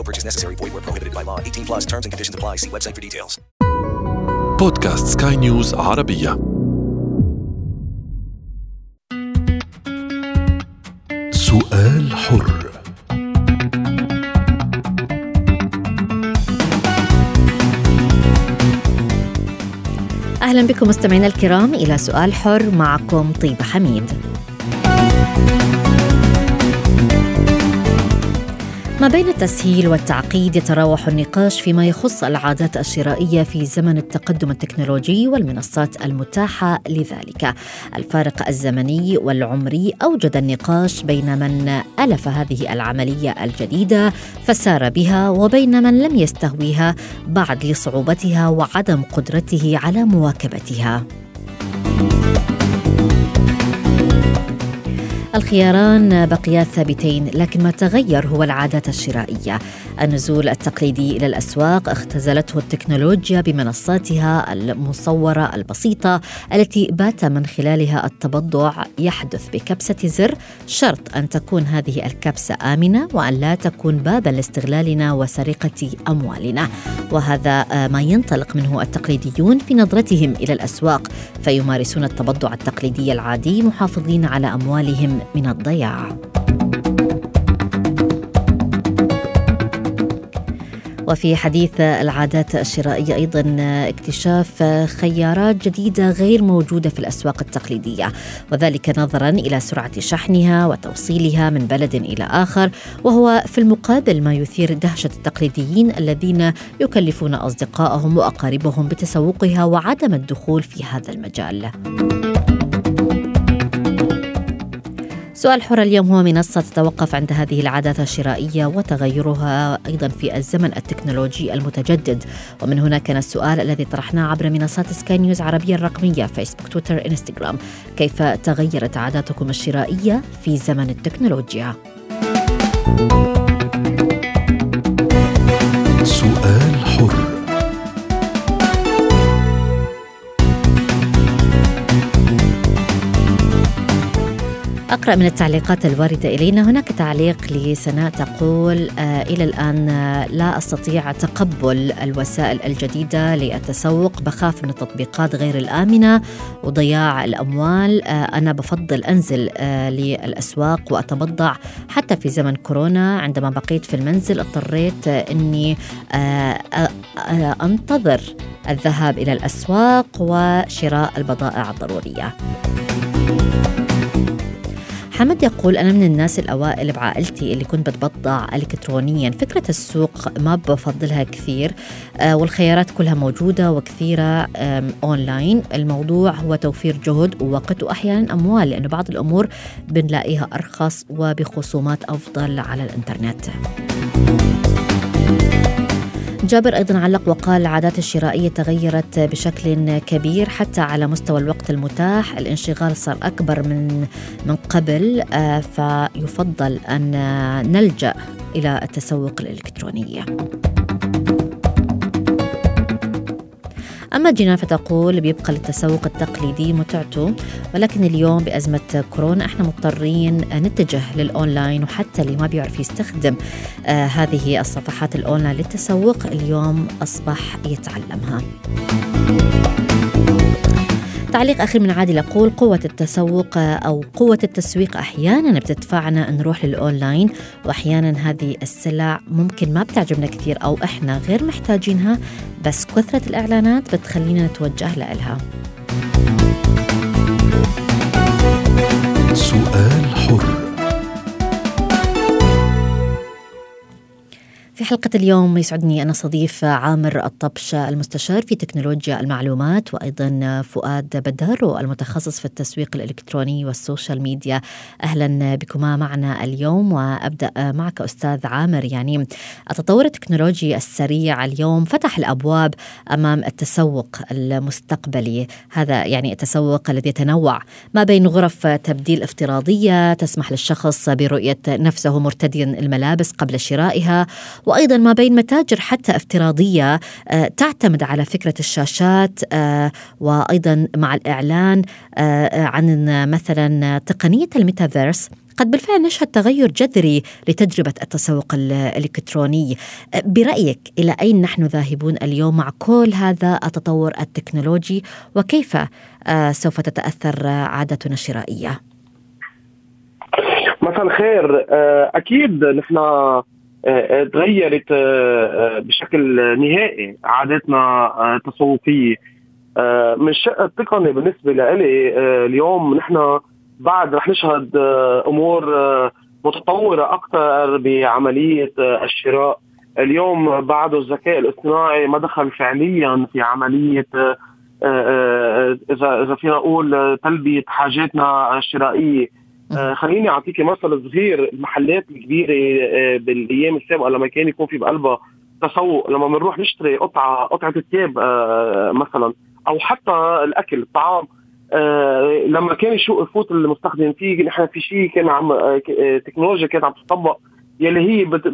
No purchase necessary. Void where prohibited by law. 18 plus terms and conditions apply. See website for details. بودكاست سكاي نيوز عربية سؤال حر أهلا بكم مستمعينا الكرام إلى سؤال حر معكم طيبة حميد ما بين التسهيل والتعقيد يتراوح النقاش فيما يخص العادات الشرائية في زمن التقدم التكنولوجي والمنصات المتاحة لذلك. الفارق الزمني والعمري أوجد النقاش بين من ألف هذه العملية الجديدة فسار بها وبين من لم يستهويها بعد لصعوبتها وعدم قدرته على مواكبتها. الخياران بقيا ثابتين لكن ما تغير هو العادات الشرائية. النزول التقليدي إلى الأسواق اختزلته التكنولوجيا بمنصاتها المصورة البسيطة التي بات من خلالها التبضع. يحدث بكبسة زر شرط أن تكون هذه الكبسة آمنة وأن لا تكون بابا لاستغلالنا وسرقة أموالنا. وهذا ما ينطلق منه التقليديون في نظرتهم إلى الأسواق. فيمارسون التبضع التقليدي العادي محافظين على أموالهم من الضياع وفي حديث العادات الشرائية أيضا اكتشاف خيارات جديدة غير موجودة في الأسواق التقليدية وذلك نظرا إلى سرعة شحنها وتوصيلها من بلد إلى آخر وهو في المقابل ما يثير دهشة التقليديين الذين يكلفون أصدقائهم وأقاربهم بتسوقها وعدم الدخول في هذا المجال. سؤال حر اليوم هو منصة تتوقف عند هذه العادات الشرائية وتغيرها أيضا في الزمن التكنولوجي المتجدد. ومن هنا كان السؤال الذي طرحناه عبر منصات سكاي نيوز عربية الرقمية فيسبوك تويتر إنستغرام. كيف تغيرت عاداتكم الشرائية في زمن التكنولوجيا؟ سؤال أقرأ من التعليقات الواردة إلينا. هناك تعليق لسناء تقول آه إلى الآن آه لا أستطيع تقبل الوسائل الجديدة للتسوق. بخاف من التطبيقات غير الآمنة وضياع الأموال. آه أنا بفضل أنزل للأسواق وأتبضع. حتى في زمن كورونا عندما بقيت في المنزل اضطريت أني أنتظر الذهاب إلى الأسواق وشراء البضائع الضرورية. حمد يقول أنا من الناس الأوائل بعائلتي اللي كنت بتبضع إلكترونيا. فكرة السوق ما بفضلها كثير آه والخيارات كلها موجودة وكثيرة أونلاين الموضوع هو توفير جهد ووقت وأحيانا أموال لأنه بعض الأمور بنلاقيها أرخص وبخصومات أفضل على الإنترنت. جابر أيضا علق وقال العادات الشرائية تغيرت بشكل كبير حتى على مستوى الوقت المتاح. الانشغال صار أكبر من من قبل فيفضل أن نلجأ إلى التسوق الإلكتروني. أما جينا فتقول بيبقى للتسوق التقليدي متعته ولكن اليوم بأزمة كورونا إحنا مضطرين نتجه للأونلاين وحتى اللي ما بيعرف يستخدم آه هذه الصفحات الأونلاين للتسوق اليوم أصبح يتعلمها. تعليق أخير من عادل يقول قوة التسوق أو قوة التسويق أحيانا بتدفعنا نروح للأونلاين وأحيانا هذه السلع ممكن ما بتعجبنا كثير أو إحنا غير محتاجينها بس كثرة الإعلانات بتخلينا نتوجه لها سؤال حر. في حلقة اليوم يسعدني أن أستضيف عامر الطبش المستشار في تكنولوجيا المعلومات وأيضا فؤاد بدارو المتخصص في التسويق الإلكتروني والسوشيال ميديا. أهلا بكما معنا اليوم وأبدأ معك أستاذ عامر. يعني التطور التكنولوجي السريع اليوم فتح الأبواب أمام التسوق المستقبلي. هذا يعني التسوق الذي يتنوع ما بين غرف تبديل افتراضية تسمح للشخص برؤية نفسه مرتديا الملابس قبل شرائها وأيضا ما بين متاجر حتى افتراضية آه، تعتمد على فكرة الشاشات آه، وأيضا مع الإعلان آه، عن مثلا تقنية الميتافيرس. قد بالفعل نشهد تغير جذري لتجربة التسوق الإلكتروني. برأيك إلى أين نحن ذاهبون اليوم مع كل هذا التطور التكنولوجي؟ وكيف سوف تتأثر عادتنا الشرائية؟ مساء الخير. أكيد نحن تغيرت آه، آه، بشكل نهائي عاداتنا التسوقيه من الشق التقني بالنسبة لي اليوم نحن بعد رح نشهد أمور متطورة أكثر بعملية الشراء. اليوم بعد الذكاء الاصطناعي ما دخل فعليا في عملية إذا إذا فينا نقول تلبية حاجاتنا الشرائية. آه خليني اعطيكي مثل صغير المحلات الكبيرة آه بالأيام السابقة لما كان يكون في بقلبها تسوق لما بنروح نشتري قطعة قطعة ثياب آه مثلا أو حتى الأكل الطعام آه لما كان يشوق يفوت المستخدم فيه نحن في شيء كان عم آه, آه، تكنولوجيا كانت عم تطبق يلي هي بت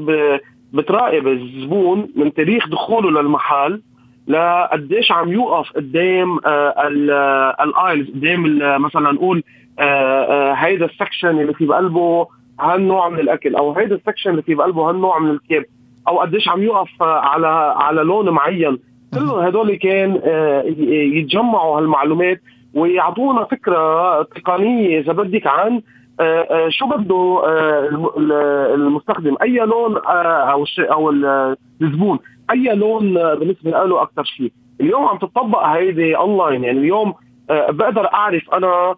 بتراقب الزبون من تاريخ دخوله للمحل لقديش عم يوقف قدام آه ال aisles قدام مثلا نقول آه، آه، هيدا ال section اللي في بقلبه هالنوع من الأكل أو هيدا ال section اللي في بقلبه هالنوع من الكيب أو قديش عم يوقف على على لون معين. كلهم هدول كان آه، يتجمعوا هالمعلومات ويعطونا فكرة تقنية إذا بدك عن شو بده المستخدم. أي لون أو أو الزبون. أي لون بالنسبة له أكثر شيء. اليوم عم تطبق هيدي اونلاين يعني اليوم بقدر أعرف أنا آه، آه،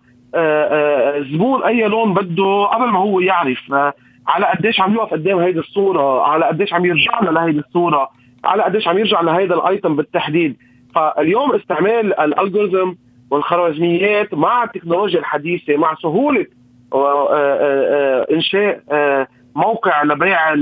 زبون أي لون بده قبل ما هو يعرف. آه، على قديش عم يوقف قدام هيدي الصورة على قديش عم يرجع لها لهيدي الصورة على قديش عم يرجع لهيدا الأيتم بالتحديد. فاليوم استعمال الالجوريزم والخوارزميات مع التكنولوجيا الحديثة مع سهولة إنشاء موقع لبيع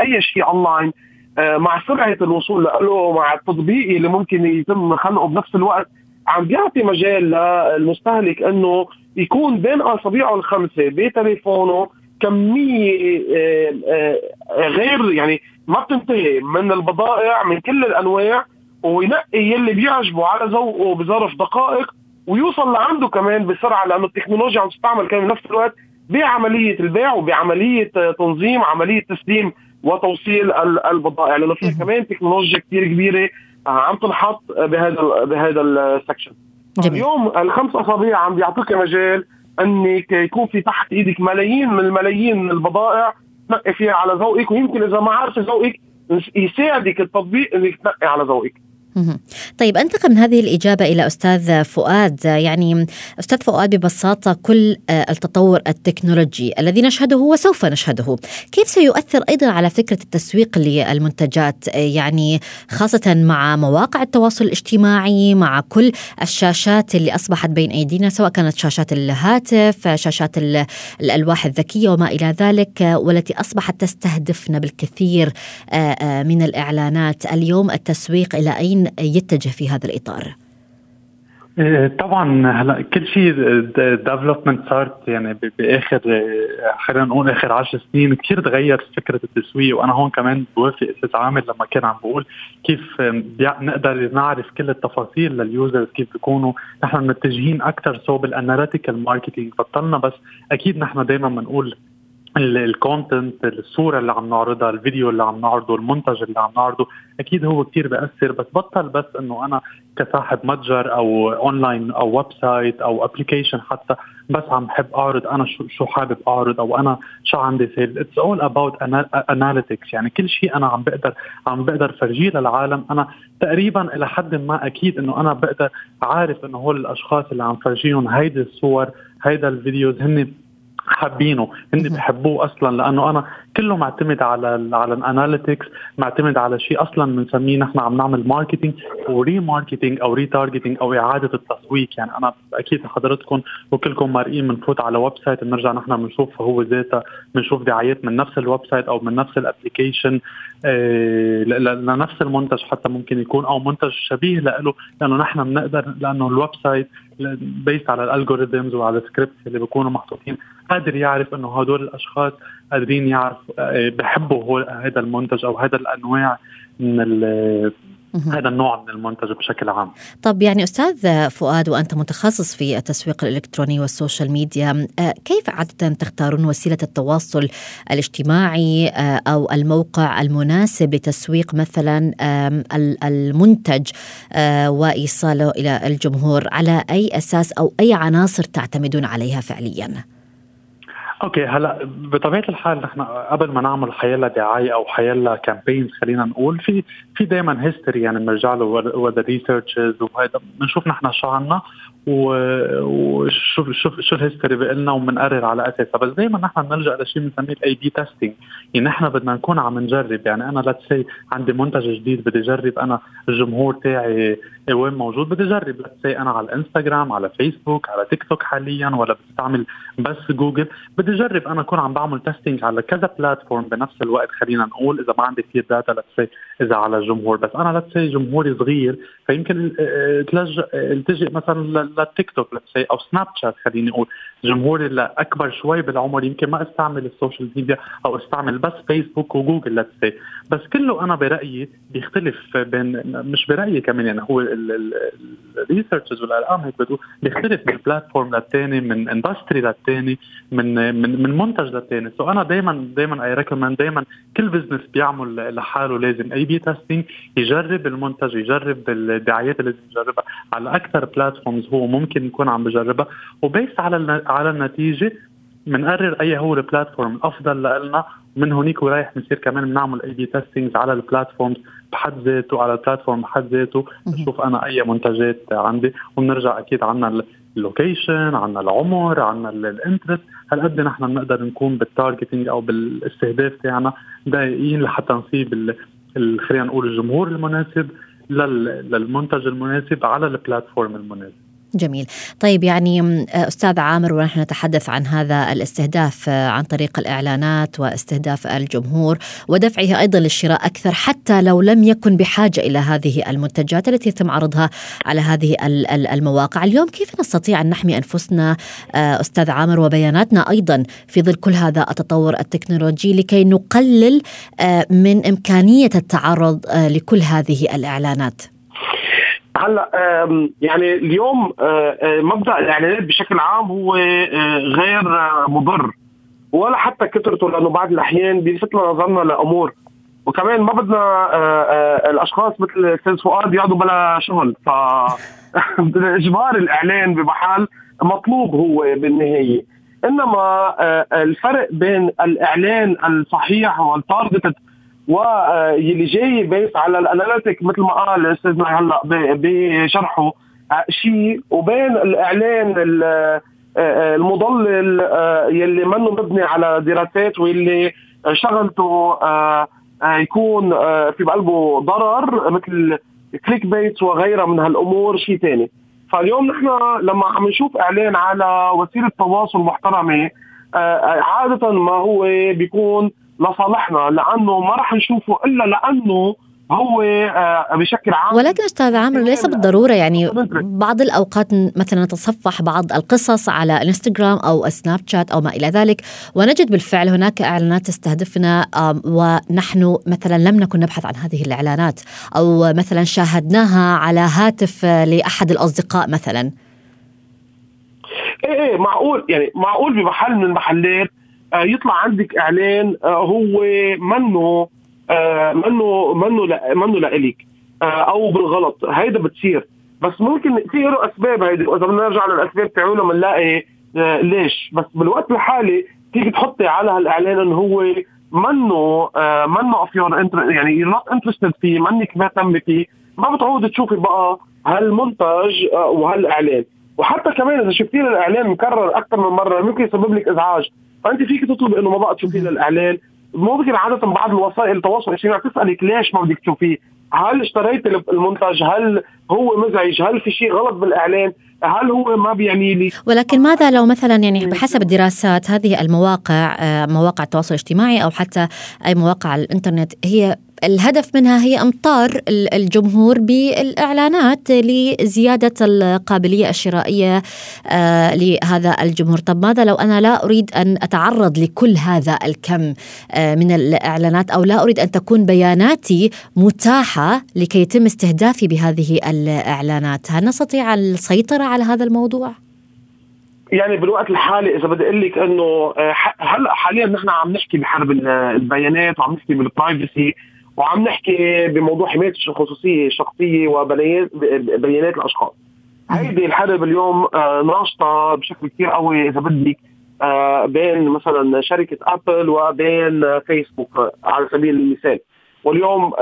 أي شيء أونلاين مع سرعة الوصول له مع التطبيق اللي ممكن يتم خلقه بنفس الوقت. عم بيعطي مجال للمستهلك إنه يكون بين أصابعه الخمسة بتليفونه كمية آه، آه، غير يعني ما بتنتهي من البضائع من كل الأنواع وينقي يلي بيعجبه على ذوقه بظرف دقائق ويوصل لعنده كمان بسرعة لأنه التكنولوجيا عم تستعمل كمان بنفس الوقت بعملية البيع وبعملية تنظيم عملية تسليم وتوصيل البضائع لأنه في كمان تكنولوجيا كثير كبيرة عم تنحط بهذا بهذا السكشن. اليوم الخمس أصابع عم بيعطيك مجال أنك يكون في تحت إيدك ملايين من الملايين من البضائع تنقي فيها على ذوقك ويمكن إذا ما عارف ذوقك يساعدك التطبيق إنك تنقي على ذوقك. طيب انتقل من هذه الإجابة إلى أستاذ فؤاد. يعني أستاذ فؤاد ببساطة كل آه، التطور التكنولوجي الذي نشهده وسوف نشهده كيف سيؤثر أيضا على فكرة التسويق للمنتجات؟ آه، يعني خاصة مع مواقع التواصل الاجتماعي مع كل الشاشات اللي أصبحت بين أيدينا سواء كانت شاشات الهاتف شاشات الألواح الذكية وما إلى ذلك والتي أصبحت تستهدفنا بالكثير آه، من الإعلانات. اليوم التسويق إلى أين يتجه في هذا الإطار؟ إيه، طبعا هلا كل شيء ديفلوبمنت صارت يعني بآخر خلينا نقول آخر 10 سنين كثير تغير فكرة التسويق وأنا هون كمان بوافق أستاذ عامر لما كان عم بقول كيف نقدر نعرف كل التفاصيل لل users كيف بيكونوا نحن متجهين أكثر صوب ال analytical marketing بطلنا بس أكيد نحن دائما بنقول ال content الصورة اللي عم نعرضها الفيديو اللي عم نعرضه المنتج اللي عم نعرضه أكيد هو كثير بأثر بس بطل بس إنه أنا كصاحب متجر أو اونلاين أو website أو application حتى بس عم بحب أعرض أنا شو شو حابب أعرض أو أنا شو عندي sell it's all about analytics يعني كل شيء أنا عم بقدر عم بقدر فرجيه للعالم. أنا تقريبا إلى حد ما أكيد إنه أنا بقدر عارف إنه هول الأشخاص اللي عم فرجيهم هيدي الصور هيدا ال videos هن حابينه. هن بحبوه أصلا لأنه أنا كله معتمد على ال على ال analytics معتمد على شيء أصلا بنسميه نحن عم نعمل marketing و remarketing أو retargeting أو إعادة التسويق. يعني أنا أكيد حضرتكم وكلكم مرئين بنفوت على website بنرجع نحن بنشوف هو ذاته بنشوف دعايات من نفس ال website أو من نفس ال application آه لنفس المنتج حتى ممكن يكون أو منتج شبيه له لأنه نحن بنقدر لأنه ال website based على ال algorithms وعلى ال scripts اللي بيكونوا محطوطين قادر يعرف إنه هدول الأشخاص قادرين يعرف آه، بحبوا هذا المنتج أو هذا الأنواع من هذا النوع من المنتج بشكل عام. طب يعني أستاذ فؤاد وأنت متخصص في التسويق الإلكتروني وال social media آه، كيف عادة تختارون وسيلة التواصل الاجتماعي آه، أو الموقع المناسب لتسويق مثلا المنتج وإيصاله إلى الجمهور؟ على أي أساس أو أي عناصر تعتمدون عليها فعلياً؟ okay هلا بطبيعة الحال نحن قبل ما نعمل حيلا دعاية أو حيلا campaigns خلينا نقول في في دائما history يعني بنرجع له وذا researches وهذا بنشوف نحن شو عنا وشو شو شو ال history بيقلنا وبنقرر على أساسها. بس دائما نحن بنلجا لشيء بنسميه ال A/B testing يعني نحن بدنا نكون عم نجرب. يعني أنا let's عندي منتج جديد بدي أجرب أنا الجمهور تاعي وين موجود؟ بدي اجرب أنا على الانستغرام على فيسبوك على تيك توك حاليا ولا بستعمل بس جوجل بدي اجرب أنا أكون عم بعمل testing على كذا platform بنفس الوقت خلينا نقول. إذا ما عندي كثير data let's say إذا على الجمهور بس أنا let's say جمهوري صغير فيمكن تلجأ التجئ مثلا للتيك توك say أو سناب شات خليني أقول. جمهوري اللي أكبر شوي بالعمر. يمكن ما استعمل ال social media أو استعمل بس فيسبوك وجوجل let's say بس كله أنا برأيي بيختلف بين مش برأيي كمان يعني هو ال researches والارقام هيك بتقول بيختلف من platform للثاني من industry للثاني من من من منتج للثاني so أنا دائما دائما I recommend دائما كل business بيعمل لحاله لازم A/B testing يجرب المنتج يجرب الدعايات اللي لازم يجربها. على أكثر platforms هو ممكن نكون عم بجربها. و based على على النتيجة بنقرر أي هو ال platform الأفضل لنا من هونيك ورايح بنصير كمان بنعمل A/B testings على ال platforms بحد ذاته على ال platform بحد ذاته. بشوف أنا أي منتجات عندي وبنرجع أكيد عنا ال location عنا العمر عنا ال interest هالقد نحن بنقدر نكون بال targeting أو بالاستهداف تاعنا دقيقين لحتى نصيب خلينا نقول الجمهور المناسب للمنتج المناسب على البلاتفورم المناسب. جميل. طيب يعني أستاذ عامر ونحن نتحدث عن هذا الاستهداف آه، عن طريق الإعلانات واستهداف الجمهور ودفعه أيضا للشراء أكثر حتى لو لم يكن بحاجة إلى هذه المنتجات التي يتم عرضها على هذه المواقع. اليوم كيف نستطيع أن نحمي أنفسنا آه، أستاذ عامر وبياناتنا أيضا في ظل كل هذا التطور التكنولوجي لكي نقلل آه، من إمكانية التعرض لكل هذه الإعلانات؟ هلا يعني اليوم مبدأ الإعلانات بشكل عام هو غير مضر ولا حتى كثرته لأنه بعض الأحيان بيلفت لنا نظرنا لأمور. وكمان ما بدنا الأشخاص مثل أستاذ فؤاد يقعدوا بلا شغل. ف إجبار الإعلان بمحل مطلوب هو بالنهاية. إنما الفرق بين الإعلان الصحيح وال targeted واللي جاي based على ال analytic مثل ما قال استاذنا هلأ بشرحه. شيء وبين الإعلان المضلل يلي منه مبني على دراسات واللي شغلته يكون في بقلبه ضرر مثل click baits وغيرها من هالأمور شيء ثاني فاليوم نحن لما عم نشوف إعلان على وسيلة تواصل محترمة عادة ما هو بيكون لصالحنا لأنه ما راح نشوفه إلا لأنه هو آه، بشكل عام ولكن أستاذ عامر ليس بالضرورة يعني بعض الأوقات مثلا نتصفح بعض القصص على إنستغرام أو سناب شات أو ما إلى ذلك ونجد بالفعل هناك إعلانات تستهدفنا ونحن مثلا لم نكن نبحث عن هذه الإعلانات أو مثلا شاهدناها على هاتف لأحد الأصدقاء مثلا. إيه إيه معقول يعني معقول بمحل من المحلات آه، يطلع عندك إعلان آه، هو منه آه، منه منه منه لإلك آه، أو بالغلط هيدا بتصير. بس ممكن في له أسباب هيدي وإذا بدنا نرجع للأسباب تاعونا بنلاقي آه، ليش. بس بالوقت الحالي تيجي تحطي على هالإعلان انه هو منه آه، منه of your يعني you're not interested فيه منك مهتم فيه. ما بتعود تشوفي بقى هالمنتج آه، وهالإعلان. وحتى كمان إذا شفتي الإعلان مكرر أكثر من مرة ممكن يسبب لك إزعاج. فأنت فيك تطلب إنه ما بقى تشوفي له الاعلان ممكن عادة بعض الوسائل التواصل الاجتماعي تسألك ليش ما بدك تشوفيه؟ هل اشتريت المنتج؟ هل هو مزعج؟ هل في شيء غلط بالإعلان؟ هل هو ما بيعني لي؟ ولكن ماذا لو مثلا يعني بحسب الدراسات هذه المواقع آه، مواقع التواصل الاجتماعي أو حتى أي مواقع الإنترنت هي الهدف منها هي إمطار ال- الجمهور بالإعلانات لزيادة القابلية الشرائية آه، لهذا الجمهور، طب ماذا لو أنا لا أريد أن أتعرض لكل هذا الكم آه، من الإعلانات أو لا أريد أن تكون بياناتي متاحة لكي يتم استهدافي بهذه الإعلانات، هل نستطيع السيطرة على هذا الموضوع؟ يعني بالوقت الحالي إذا بدي أقول لك إنه آه، هلأ حاليا نحن عم نحكي بحرب ال- البيانات وعم نحكي بالبرايفسي وعم نحكي بموضوع حماية الخصوصية الشخصيه وبيانات بيانات الأشخاص. هيدي الحرب اليوم آه، ناشطة بشكل كثير قوي إذا بدك آه، بين مثلا شركة أبل وبين فيسبوك آه، على سبيل المثال. واليوم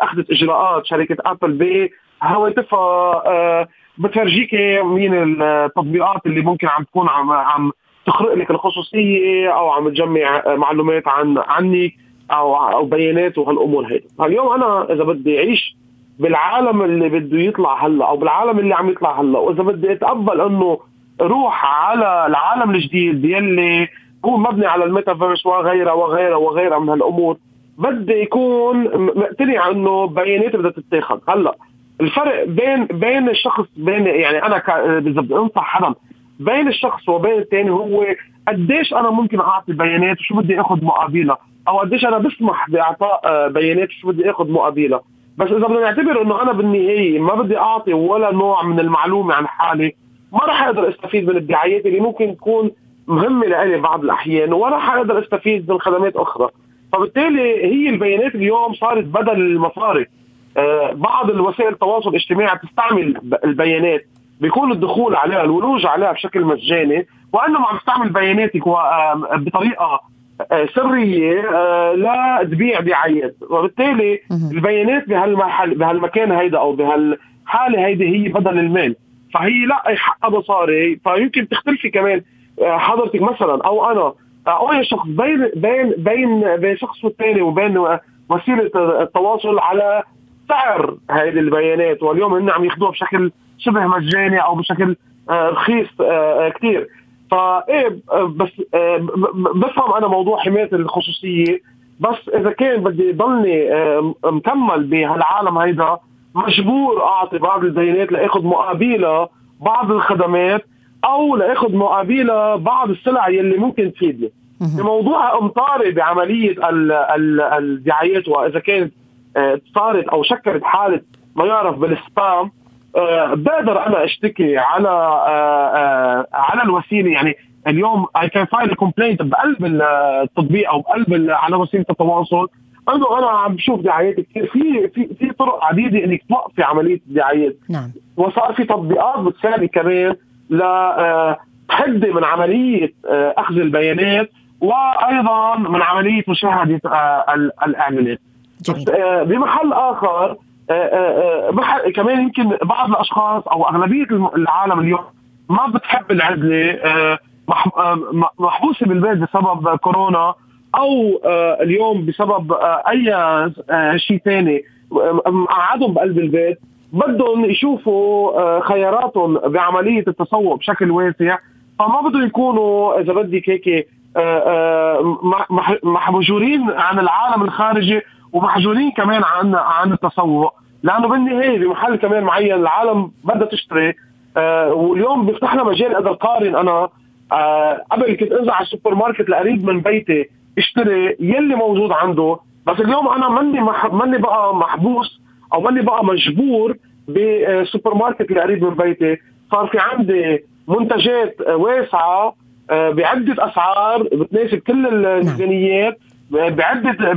أخذت إجراءات شركة أبل بهواتفها بتفرجيكي مين التطبيقات اللي ممكن عم تكون عم عم تخرق لك الخصوصية أو عم تجمع معلومات عن عنك أو أو بيانات وهالامور هيدي. اليوم أنا إذا بدي أعيش بالعالم اللي بده يطلع هلأ أو بالعالم اللي عم يطلع هلأ وإذا بدي أتقبل إنه روح على العالم الجديد يلي هو مبني على الميتافيرس وغيرها وغيرها وغيرها من هالأمور بدي يكون مقتنع إنه بياناتي بدها تتاخذ هلأ الفرق بين بين الشخص بين يعني أنا إذا بدي أنصح حدا بين الشخص وبين الثاني هو قديش أنا ممكن أعطي بيانات وشو بدي أخذ مقابلها. أو قديش أنا بسمح بإعطاء آه، بيانات وشو بدي آخذ مقابلها بس إذا بدنا نعتبر إنه أنا بالنهاية ما بدي أعطي ولا نوع من المعلومة عن حالي ما راح أقدر أستفيد من الدعايات اللي ممكن تكون مهمة لإلي بعض الأحيان ولا راح أقدر أستفيد من خدمات أخرى. فبالتالي هي البيانات اليوم صارت بدل المصاري. آه، بعض الوسائل التواصل الاجتماعي بتستعمل البيانات بيكون الدخول عليها الولوج عليها بشكل مجاني وانه عم تستعمل بياناتك بطريقة سرية آه، لا تبيع دعايات وبالتالي البيانات بهالمحل بهالمكان هيدا أو بهالحالة هيدي هي بدل المال. فهي لا حقها مصاري. فيمكن تختلفي كمان آه، حضرتك مثلا أو أنا. آه، أو أي شخص بين بين بين بين شخص والثاني وبين وسيلة التواصل على سعر هذه البيانات. واليوم هن عم ياخذوها بشكل شبه مجاني أو بشكل آه، رخيص آه، كثير فايه بس آه، بفهم أنا موضوع حماية الخصوصية. بس إذا كان بدي ضلني آه، مكمل بهالعالم هيدا مجبور أعطي بعض البيانات لأخذ مقابلها بعض الخدمات أو لأخذ مقابلها بعض السلع يلي ممكن تفيدني. بموضوع امطاري بعملية ال- ال- الدعايات وإذا كانت آه، صارت أو شكلت حالة ما يعرف بال spam بقدر أنا أشتكي على آه، آه، على الوسيلة. يعني اليوم I can file complaint بقلب التطبيق أو بقلب على وسيلة التواصل. انه أنا عم بشوف دعايات كثير في في في طرق عديدة إنك توقفي عملية الدعايات نعم. وصار في تطبيقات بتساعدك كمان ل آه، تحدي من عملية آه، أخذ البيانات وأيضا من عملية مشاهدة آه، ال- الاعلانات آه، بمحل آخر آه، آه، آه، كمان يمكن بعض الأشخاص أو أغلبية الم- العالم اليوم ما بتحب العزلة محبوسة بالبيت بسبب كورونا أو اليوم بسبب أي شيء ثاني مقعدهم بقلب البيت بدهم يشوفوا خياراتهم بعملية التسوق بشكل واسع. فما بدهم يكونوا إذا بدك هيك مح- مح- محجورين عن العالم الخارجي ومحجورين كمان عن عن التسوق لأنه بالنهاية بمحل كمان معين العالم بدها تشتري. آه، واليوم بيفتح لنا مجال أقدر قارن أنا آه، قبل كنت إنزل على السوبر ماركت القريب من بيتي اشتري يلي موجود عنده. بس اليوم أنا ماني مح... ماني بقى محبوس أو ماني بقى مجبور بالسوبر ماركت اللي قريب من بيتي. صار في عندي منتجات واسعة آه، بعدة أسعار بتناسب كل الميزانيات. بعدة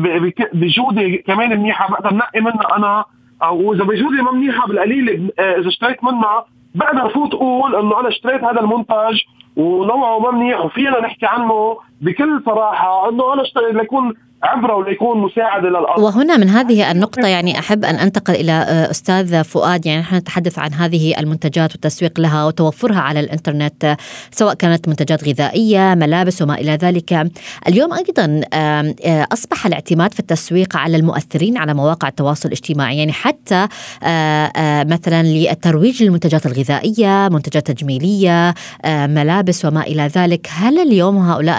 بجودة كمان منيحة. بقدر نقي منها أنا أو إذا بجودة ما منيحة بالقليل إذا اشتريت منها بقدر افوت أقول إنه أنا اشتريت هذا المنتج ونوعه ما منيح وفينا نحكي عنه بكل صراحة. إنه أنا اشتريت ليكون عبره وليكون مساعده للارض وهنا من هذه النقطة يعني أحب أن أنتقل إلى آه، أستاذ فؤاد. يعني نحن نتحدث عن هذه المنتجات والتسويق لها وتوفرها على الإنترنت سواء كانت منتجات غذائية ملابس وما إلى ذلك. اليوم أيضا آه، أصبح الاعتماد في التسويق على المؤثرين على مواقع التواصل الاجتماعي. يعني حتى آه، مثلا للترويج للمنتجات الغذائية منتجات تجميلية ملابس وما إلى ذلك. هل اليوم هؤلاء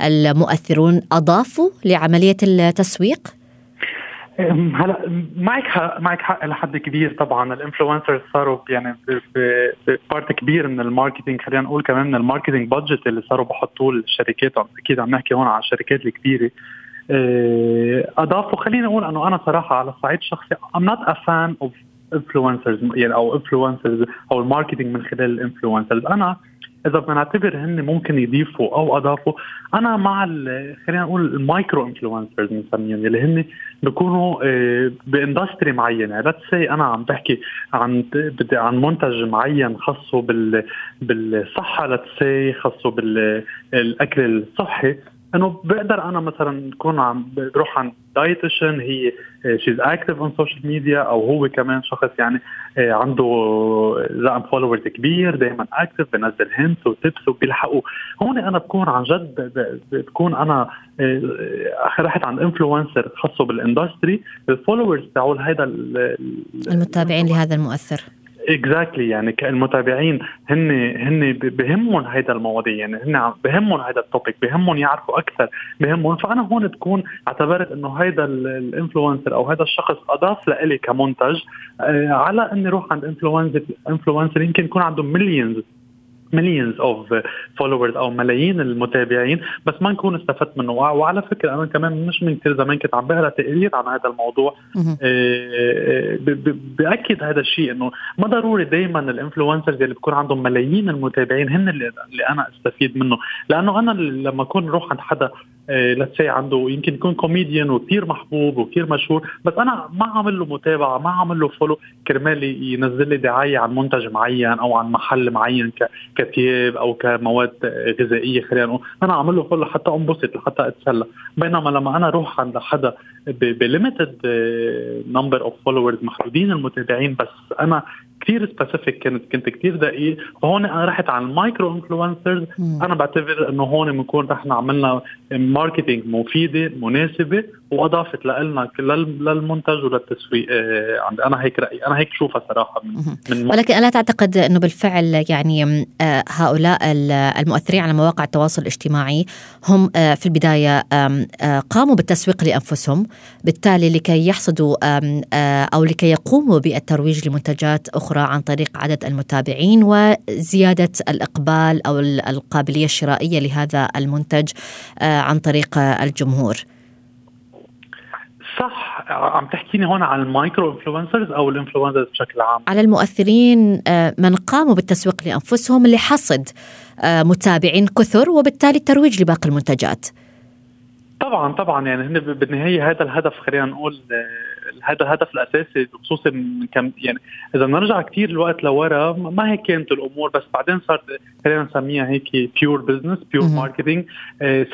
المؤثرون أضافوا لعملية التسويق؟ هلا معك حق معك حق لحد كبير طبعا. ال influencers صاروا يعني part كبير من ال marketing خلينا نقول كمان من ال marketing budget اللي صاروا بحطوه الشركات أكيد عم نحكي هون على الشركات الكبيرة. آه، أضافوا خليني أقول إنه أنا صراحة على الصعيد الشخصي I'm not a fan of influencers يعني أو influencers أو ال marketing من خلال ال influencers. أنا إذا بدنا نعتبر هن ممكن يضيفوا أو أضافوا أنا مع خلينا نقول ال micro influencers بنسميهم اللي هن بيكونوا آه، ب industry معينة. let's say أنا عم بحكي عن بدي عن منتج معين خاصه بال بالصحة let's say خاصه بالاكل الصحي إنه بقدر أنا مثلا اكون عم بروح عند dietitian هي she's active on social media أو هو كمان شخص يعني آه، عنده رقم followers كبير دائما active بنزل hints و tips وبيلحقوا. هون أنا بكون عن جد بكون أنا آه، رحت عند influencer خاصة بال industry ال followers تاعول هيدا المتابعين لهذا المؤثر. exactly يعني المتابعين هن هن بهمهم هيدا المواضيع. يعني هن بهمهم هيدا ال topic بهمهم يعرفوا أكثر بهمهم. فأنا هون بكون اعتبرت إنه هيدا ال influencer أو هذا الشخص أضاف لإلي كمنتج آه، على إني أروح عند influencer influencer يمكن يكون عنده millions millions of followers أو ملايين المتابعين بس ما نكون استفدت منه. وعلى فكرة أنا كمان مش من كثير زمان كنت عم بقرأ تقرير عن هذا الموضوع. آه، آه، بأكد هذا الشيء إنه ما ضروري دائما ال influencers اللي بكون عندهم ملايين المتابعين هن اللي, اللي أنا أستفيد منه. لأنه أنا لما أكون روح عند حدا let's آه، عنده يمكن يكون كوميديان وكثير محبوب وكثير مشهور بس أنا ما عامل له متابعة ما عامل له follow كرمال ينزل لي دعاية عن منتج معين أو عن محل معين كثياب أو كمواد غذائية خلينا نقول أنا عامل له follow حتى انبسط لحتى أتسلى. بينما لما أنا أروح عند حدا ب limited number of followers محدودين المتابعين بس أنا كثير specific كنت كنت كثير دقيق. فهون أنا رحت على ال micro influencers أنا بعتبر إنه هون بنكون رحنا عملنا marketing مفيدة مناسبة وأضافت لنا للمنتج وللتسويق. آه، أنا هيك رأيي. أنا هيك بشوفها صراحة من, من ولكن الا تعتقد إنه بالفعل يعني آه، هؤلاء المؤثرين على مواقع التواصل الاجتماعي هم آه، في البداية قاموا بالتسويق لأنفسهم. بالتالي لكي يحصدوا أو لكي يقوموا بالترويج لمنتجات أخرى عن طريق عدد المتابعين وزيادة الإقبال أو القابلية الشرائية لهذا المنتج عن طريق الجمهور. صح. عم تحكيني هون عن ال micro influencers أو ال influencers بشكل عام؟ على المؤثرين آه، من قاموا بالتسويق لأنفسهم لحصد آه، متابعين كثر وبالتالي الترويج لباقي المنتجات. طبعا طبعا. يعني هن بالنهاية هذا الهدف خلينا نقول هذا الهدف الأساسي خصوصا كم يعني إذا بنرجع كثير الوقت لورا ما هيك كانت الأمور بس بعدين صارت خلينا نسميها هيك pure business pure marketing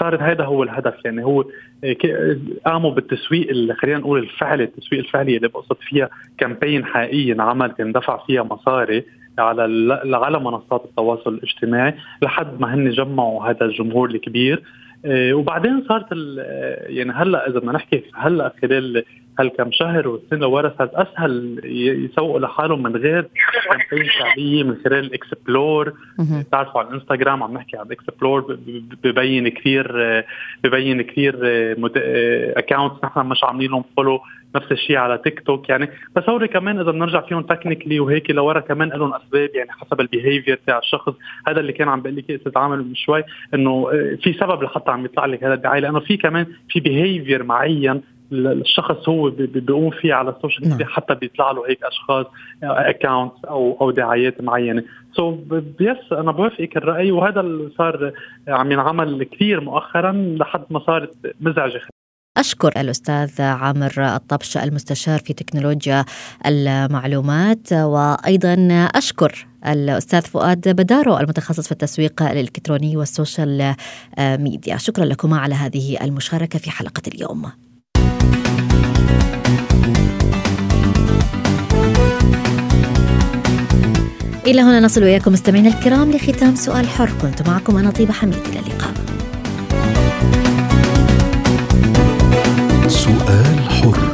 صارت هذا هو الهدف يعني هو آه، قاموا بالتسويق خلينا نقول الفعلي التسويق الفعلي اللي بقصد فيها campaign حقيقي انعمل كان دفع فيها مصاري على على منصات التواصل الاجتماعي لحد ما هن جمعوا هذا الجمهور الكبير. آه، وبعدين صارت يعني هلأ إذا بدنا نحكي هلأ خلال هالكم شهر والسنة صارت أسهل يسوقوا لحالهم من غير campaign شعبية من خلال ال explore بتعرفوا على الإنستغرام عم نحكي عن ال explore ببين كثير ببين كثير accounts نحن مش عاملين لهم follow نفس الشيء على تيك توك يعني. بس هول كمان إذا بنرجع فيهم technically وهيك لورا كمان لهم أسباب يعني حسب ال behavior تاع الشخص. هذا اللي كان عم بقول لك أستاذ عامر من شوي إنه في سبب لحتى عم يطلع لك هذا الدعاية لأنه في كمان في behavior معين الشخص هو بيقوم فيه على السوشيال ميديا حتى بيطلع له هيك أشخاص accounts أو أو دعايات معينة. so so, yes أنا بوافقك الرأي وهذا اللي صار عم ينعمل كثير مؤخرا لحد ما صارت مزعجة. أشكر الأستاذ عامر الطبش المستشار في تكنولوجيا المعلومات وأيضا أشكر الأستاذ فؤاد بدارو المتخصص في التسويق الإلكتروني والسوشيال ميديا. شكرا لكما على هذه المشاركة في حلقة اليوم. إلى هنا نصل وإياكم مستمعينا الكرام لختام سؤال حر. كنت معكم أنا طيبة حميد. إلى اللقاء. سؤال حر.